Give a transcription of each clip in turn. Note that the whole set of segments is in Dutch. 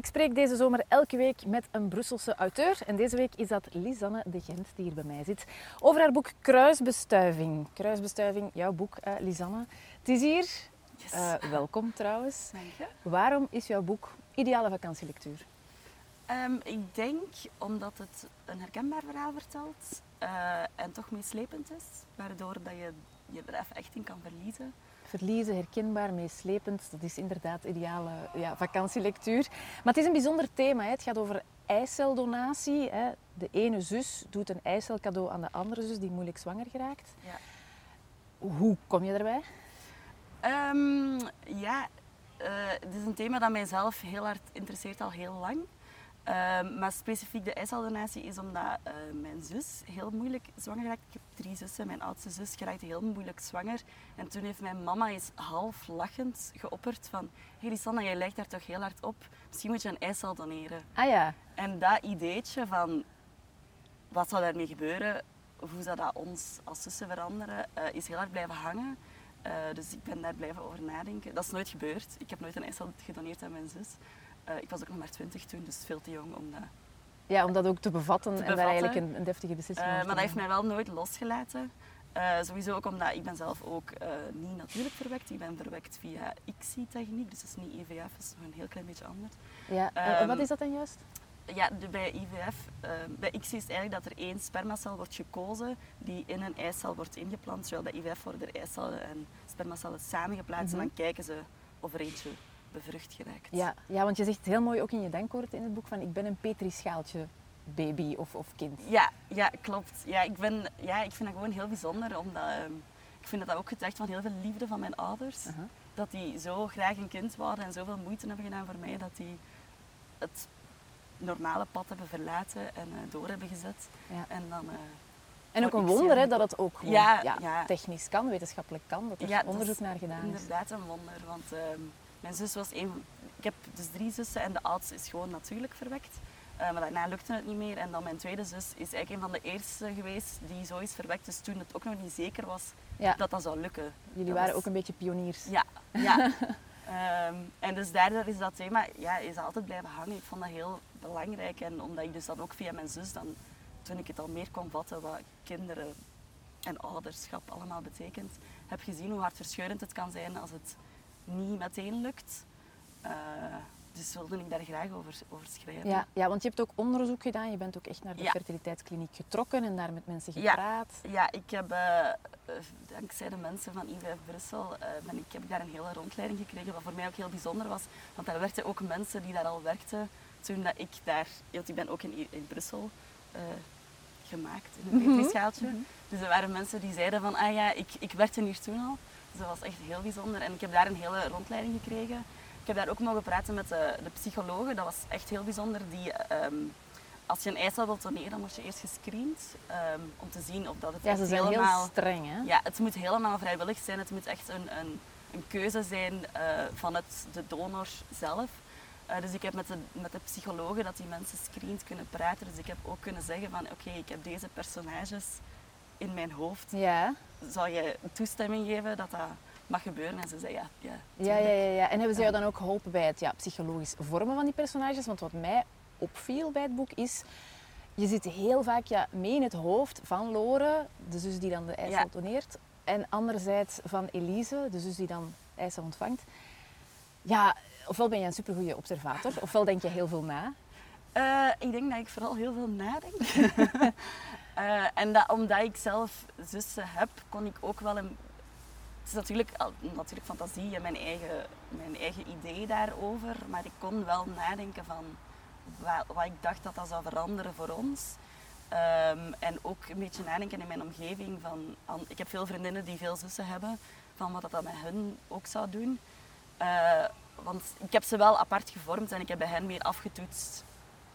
Ik spreek deze zomer elke week met een Brusselse auteur. En deze week is dat Lisanne de Gent die hier bij mij zit. Over haar boek Kruisbestuiving. Kruisbestuiving, jouw boek, uh, Lisanne. Het is hier. Yes. Uh, welkom trouwens. Dank je. Waarom is jouw boek ideale vakantielectuur? Um, ik denk omdat het een herkenbaar verhaal vertelt uh, en toch meeslepend is, waardoor dat je je er even echt in kan verliezen. Verliezen, herkenbaar, meeslepend, dat is inderdaad ideale ja, vakantielectuur. Maar het is een bijzonder thema. Hè. Het gaat over eiceldonatie. Hè. De ene zus doet een eicelcadeau aan de andere zus die moeilijk zwanger geraakt. Ja. Hoe kom je erbij? Um, ja, uh, het is een thema dat mijzelf heel hard interesseert al heel lang. Uh, maar specifiek de eiceldonatie is omdat uh, mijn zus heel moeilijk zwanger raakt. Ik heb drie zussen. Mijn oudste zus geraakte heel moeilijk zwanger. En toen heeft mijn mama eens half lachend geopperd van... Hé hey, Lisanne, jij lijkt daar toch heel hard op. Misschien moet je een eicel doneren. Ah ja. En dat ideetje van... Wat zou daarmee gebeuren? Hoe zou dat ons als zussen veranderen? Uh, is heel hard blijven hangen. Uh, dus ik ben daar blijven over nadenken. Dat is nooit gebeurd. Ik heb nooit een eicel gedoneerd aan mijn zus. Uh, ik was ook nog maar twintig toen, dus veel te jong om dat... Ja, om dat ook te bevatten, te en daar eigenlijk een, een deftige beslissing uh, over Maar dat heeft mij wel nooit losgelaten. Sowieso ook omdat ik ben zelf ook niet natuurlijk verwekt. Ik ben verwekt via ICSI-techniek, dus dat is niet IVF, dat is nog een heel klein beetje anders. Ja, um, en wat is dat dan juist? Ja, bij IVF, bij ICSI is het eigenlijk dat er één spermacel wordt gekozen die in een eicel wordt ingeplant. Terwijl bij IVF worden er eicellen en spermacellen samengeplaatst Mhm. en dan kijken ze of er eentje bevrucht geraakt. Ja, ja, want je zegt heel mooi ook in je denkwoord in het boek van ik ben een petrischaaltje baby of, of kind. Ja, ja, klopt. Ja, ik, ben, ja, ik vind dat gewoon heel bijzonder, omdat um, ik vind dat dat ook getuigt van heel veel liefde van mijn ouders. Uh -huh. Dat die zo graag een kind waren en zoveel moeite hebben gedaan voor mij, dat die het normale pad hebben verlaten en uh, door hebben gezet. Ja. En dan... Uh, en ook een wonder hè, dat het ook gewoon, ja, technisch kan, wetenschappelijk kan, dat er ja, onderzoek naar gedaan is. Inderdaad een wonder, want um, mijn zus was een... Ik heb dus drie zussen en de oudste is gewoon natuurlijk verwekt. Uh, maar daarna lukte het niet meer. En dan mijn tweede zus is eigenlijk een van de eerste geweest die zo is verwekt. Dus toen het ook nog niet zeker was ja. dat dat zou lukken. Jullie dat waren was... ook een beetje pioniers. Ja, ja. um, en dus daardoor is dat thema ja, is altijd blijven hangen. Ik vond dat heel belangrijk. En omdat ik dus dan ook via mijn zus, dan, toen ik het al meer kon vatten wat kinderen en ouderschap allemaal betekent, heb gezien hoe hartverscheurend het kan zijn als het niet meteen lukt. Uh, dus wilde ik daar graag over, over schrijven. Ja, ja, want je hebt ook onderzoek gedaan. Je bent ook echt naar de ja. fertiliteitskliniek getrokken en daar met mensen gepraat. Ja, ja ik heb, uh, dankzij de mensen van IVF Brussel, uh, ben ik, heb ik daar een hele rondleiding gekregen, wat voor mij ook heel bijzonder was. Want daar werkten ook mensen die daar al werkten toen dat ik daar... Want ik ben ook in, in Brussel uh, gemaakt, in een. Mm -hmm. Dus er waren mensen die zeiden van, ah ja, ik, ik werkte hier toen al. Dus dat was echt heel bijzonder. En ik heb daar een hele rondleiding gekregen. Ik heb daar ook mogen praten met de, de psychologen. Dat was echt heel bijzonder. Die, um, als je een eicel wilt doneren, dan word je eerst gescreend. Um, om te zien of dat het ja, ze zijn helemaal... heel streng, hè? Ja, het moet helemaal vrijwillig zijn. Het moet echt een, een, een keuze zijn uh, van het, de donor zelf. Uh, dus ik heb met de, met de psychologen dat die mensen screent kunnen praten. Dus ik heb ook kunnen zeggen van oké, okay, ik heb deze personages in mijn hoofd. Ja. Zou je toestemming geven dat dat mag gebeuren? En ze zei ja. Ja, ja, ja, ja, ja. En hebben ze jou dan ook geholpen bij het ja, psychologisch vormen van die personages? Want wat mij opviel bij het boek is... Je zit heel vaak ja, mee in het hoofd van Lore, de zus die dan de eicel Ja. doneert. En anderzijds van Elise, de zus die dan eicel ontvangt. Ja, ofwel ben je een supergoeie observator, ofwel denk je heel veel na. Uh, ik denk dat ik vooral heel veel nadenk. uh, en dat, omdat ik zelf zussen heb, kon ik ook wel een... Het is natuurlijk, natuurlijk fantasie en mijn eigen, mijn eigen idee daarover, maar ik kon wel nadenken van wat, wat ik dacht dat dat zou veranderen voor ons. Um, en ook een beetje nadenken in mijn omgeving. Van, an, ik heb veel vriendinnen die veel zussen hebben, van wat dat, dat met hun ook zou doen. Uh, want ik heb ze wel apart gevormd en ik heb bij hen meer afgetoetst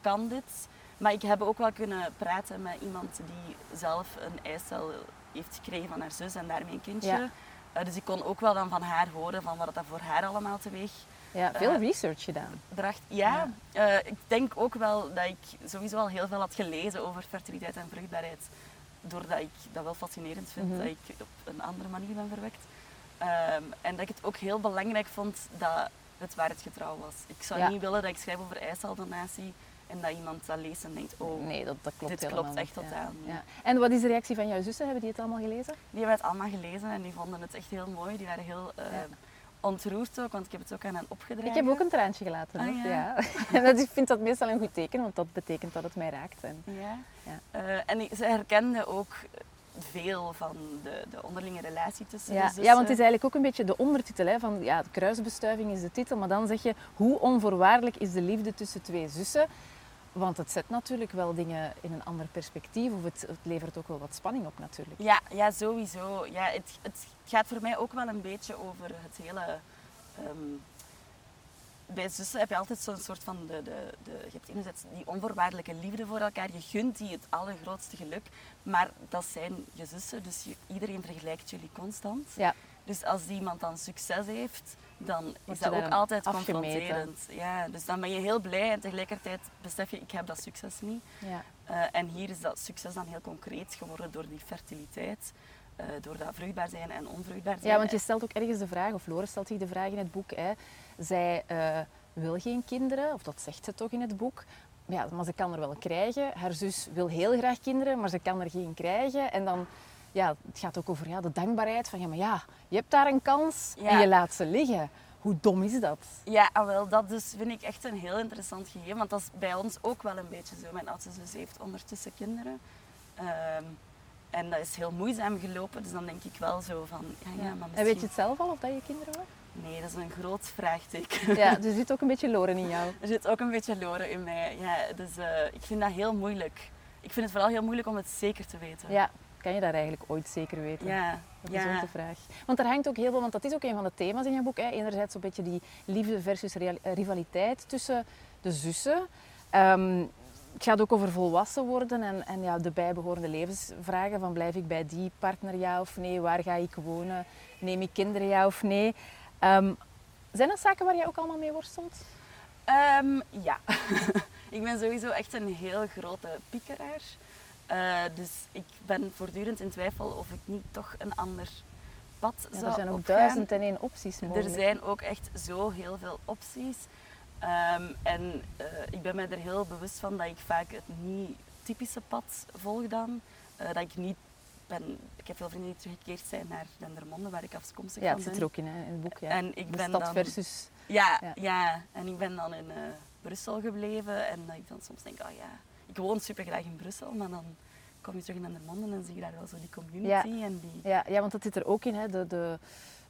kan dit. Maar ik heb ook wel kunnen praten met iemand die zelf een eicel heeft gekregen van haar zus en daarmee een kindje. Ja. Uh, dus ik kon ook wel dan van haar horen van wat dat voor haar allemaal teweeg Ja, veel research gedaan. bracht. Ja, Uh, ik denk ook wel dat ik sowieso al heel veel had gelezen over fertiliteit en vruchtbaarheid. Doordat ik dat wel fascinerend vind, Mhm. dat ik op een andere manier ben verwekt. Um, en dat ik het ook heel belangrijk vond dat het waarheidsgetrouw was. Ik zou Ja. niet willen dat ik schrijf over eiceldonatie en dat iemand dat leest en denkt, oh, Nee, dat, dat klopt dit helemaal klopt echt totaal niet. Ja. En wat is de reactie van jouw zussen? Hebben die het allemaal gelezen? Die hebben het allemaal gelezen en die vonden het echt heel mooi. Die waren heel eh, ontroerd ook, want ik heb het ook aan hen opgedragen. Ik heb ook een traantje gelaten. Ah, hoor. ja. En dat, ik vind dat meestal een goed teken, want dat betekent dat het mij raakt. En, Ja. Ja. Eh, en ze herkenden ook veel van de, de onderlinge relatie tussen de ja, zussen. ja, want het is eigenlijk ook een beetje de ondertitel hè, van ja, kruisbestuiving is de titel, maar dan zeg je hoe onvoorwaardelijk is de liefde tussen twee zussen. Want het zet natuurlijk wel dingen in een ander perspectief, of het, het levert ook wel wat spanning op natuurlijk. Ja, ja sowieso. Ja, het, het gaat voor mij ook wel een beetje over het hele... ehm, bij zussen heb je altijd zo'n soort van... De, de, de, je hebt enerzijds die onvoorwaardelijke liefde voor elkaar. Je gunt die het allergrootste geluk. Maar dat zijn je zussen, dus je- iedereen vergelijkt jullie constant. Ja. Dus als iemand dan succes heeft, dan is dat ook altijd afgemeten. confronterend. Ja, dus dan ben je heel blij en tegelijkertijd besef je, ik heb dat succes niet. Ja. Eh, en hier is dat succes dan heel concreet geworden door die fertiliteit. eh, door dat vruchtbaar zijn en onvruchtbaar zijn. ja, want je stelt ook ergens de vraag, of Lore stelt zich de vraag in het boek, hè, zij eh, wil geen kinderen, of dat zegt ze toch in het boek. Ja, maar ze kan er wel krijgen. Haar zus wil heel graag kinderen, maar ze kan er geen krijgen. En dan, ja, het gaat ook over ja, de dankbaarheid van, ja, maar ja, je hebt daar een kans en je laat ze liggen. Hoe dom is dat? Ja, ah, wel, dat dus vind ik echt een heel interessant gegeven. Want dat is bij ons ook wel een beetje zo. Mijn oudste zus heeft ondertussen kinderen. Ehm, en dat is heel moeizaam gelopen. Dus dan denk ik wel zo van... Ja, ja, maar En weet je misschien- het zelf al, of dat je kinderen wil? Nee, dat is een groot vraagteken. Ja, er zit ook een beetje Loren in jou. Er zit ook een beetje loren in mij. Ja, dus eh, ik vind dat heel moeilijk. Ik vind het vooral heel moeilijk om het zeker te weten. Ja, kan je dat eigenlijk ooit zeker weten? Ja, Dat is ook de vraag. Want er hangt ook heel veel, want dat is ook een van de thema's in je boek. Hè. Enerzijds een beetje die liefde versus eh, rivaliteit tussen de zussen. Ehm, het gaat ook over volwassen worden en, en ja, de bijbehorende levensvragen. Van blijf ik bij die partner ja of nee? Waar ga ik wonen? Neem ik kinderen ja of nee? Ehm, zijn dat zaken waar jij ook allemaal mee worstelt? Ehm, ja, ik ben sowieso echt een heel grote piekeraar. Eh, dus ik ben voortdurend in twijfel of ik niet toch een ander pad Ja, zou er zijn ook opgaan. duizend en één opties mogelijk. Er zijn ook echt zo heel veel opties. Ehm, en eh, ik ben me er heel bewust van dat ik vaak het niet typische pad volg dan. Eh, dat ik niet ben... Ik heb veel vrienden die teruggekeerd zijn naar Dendermonde, waar ik afkomstig Ja, van het zit ben. er ook in, hè, in het boek. Ja. En ik de ben stad dan... versus... Ja, Ja. ja. en ik ben dan in Brussel gebleven en dat ik dan soms denk, oh ja, ik woon super graag in Brussel, maar dan kom je terug in Dendermonde en zie je daar wel zo die community en die... Ja, ja, want dat zit er ook in, hè, de, de,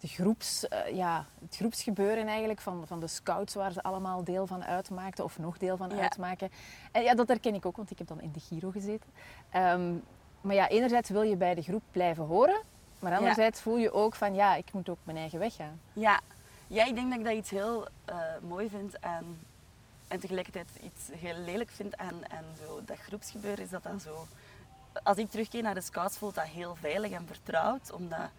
de groeps, eh, ja, het groepsgebeuren eigenlijk van, van de scouts waar ze allemaal deel van uitmaakten of nog deel van Ja. uitmaken. En ja, dat herken ik ook, want ik heb dan in de Giro gezeten. Ehm, maar ja, enerzijds wil je bij de groep blijven horen, maar anderzijds voel je ook van ja, ik moet ook mijn eigen weg gaan. Ja, ja ik denk dat ik dat iets heel eh, mooi vind aan, en tegelijkertijd iets heel lelijk vind aan, aan zo dat groepsgebeuren, is dat dat zo... Als ik terugkeer naar de scouts, voelt dat heel veilig en vertrouwd, omdat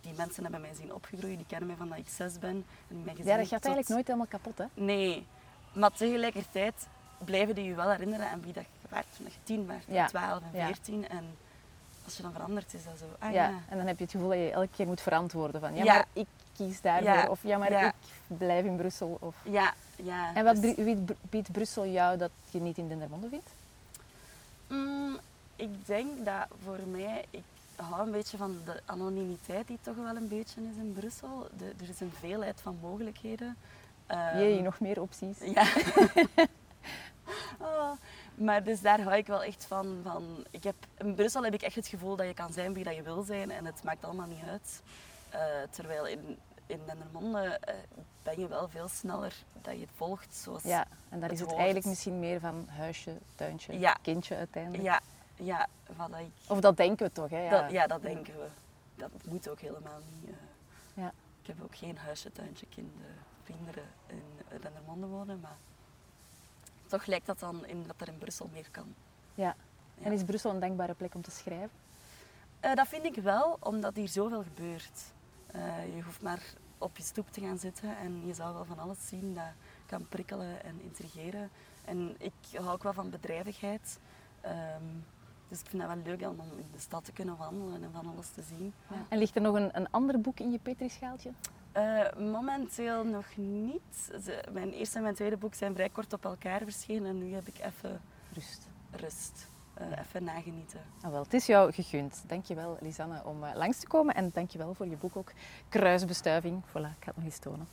die mensen hebben mij zien opgegroeid, die kennen mij van dat ik zes ben. En mij gezien Ja, dat gaat tot- eigenlijk nooit helemaal kapot, hè? Nee, maar tegelijkertijd blijven die je wel herinneren aan wie dat je werd toen je tien werd, Ja. twaalf en Ja. veertien. En als je dan verandert, is dat zo, ah ja. Ja. En dan heb je het gevoel dat je elke keer moet verantwoorden van ja, Ja. maar ik kies daarvoor Ja. of ja, maar ik blijf in Brussel. Of... Ja, ja. En wat dus- bie- biedt- biedt Brussel jou dat je niet in Dendermonde vindt? Mm, ik denk dat voor mij, ik hou een beetje van de anonimiteit die toch wel een beetje is in Brussel. De, er is een veelheid van mogelijkheden. Ehm, Jee, nog meer opties. Ja. Maar dus daar hou ik wel echt van. van ik heb, in Brussel heb ik echt het gevoel dat je kan zijn wie dat je wil zijn en het maakt allemaal niet uit. Eh, terwijl in, in Dendermonde eh, ben je wel veel sneller dat je het volgt zoals... Ja, en daar is het eigenlijk misschien meer van huisje, tuintje, Ja. kindje uiteindelijk. ja, ja, wat ik, Of dat denken we toch, hè? Ja, Dat, ja, dat denken we. Dat moet ook helemaal niet. eh. Ja. Ik heb ook geen huisje, tuintje, kinderen, kinderen in Dendermonde wonen, maar toch lijkt dat dan in dat er in Brussel meer kan. Ja. Ja. En is Brussel een dankbare plek om te schrijven? Eh, dat vind ik wel, omdat hier zoveel gebeurt. Eh, je hoeft maar op je stoep te gaan zitten en je zal wel van alles zien dat kan prikkelen en intrigeren. En ik hou ook wel van bedrijvigheid. Ehm, dus ik vind dat wel leuk om in de stad te kunnen wandelen en van alles te zien. En ligt er nog een, een ander boek in je petrischaaltje? Uh, momenteel nog niet. Ze, mijn eerste en mijn tweede boek zijn vrij kort op elkaar verschenen en nu heb ik even rust. rust. Uh, even nagenieten. Ah, wel, het is jou gegund. Dankjewel Lisanne om uh, langs te komen en dankjewel voor je boek ook. Kruisbestuiving. Voilà, ik ga het nog eens tonen.